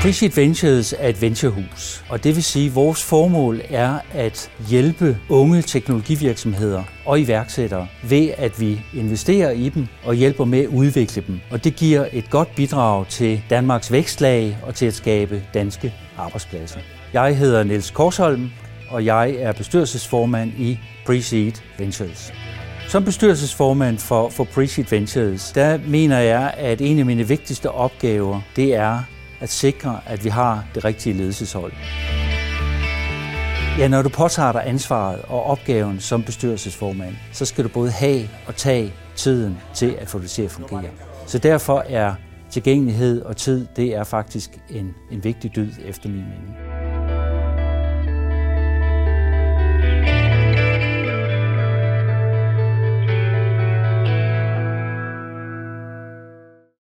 Appreciate Ventures er et venturehus, og det vil sige, at vores formål er at hjælpe unge teknologivirksomheder og iværksættere ved, at vi investerer i dem og hjælper med at udvikle dem. Og det giver et godt bidrag til Danmarks vækstlag og til at skabe danske arbejdspladser. Jeg hedder Niels Korsholm, og jeg er bestyrelsesformand i Preseed Ventures. Som bestyrelsesformand for, for Preseed Ventures, der mener jeg, at en af mine vigtigste opgaver, det er at sikre, at vi har det rigtige ledelseshold. Ja, når du påtager dig ansvaret og opgaven som bestyrelsesformand, så skal du både have og tage tiden til at få det til at fungere. Så derfor er tilgængelighed og tid, det er faktisk en, en vigtig dyd efter min mening.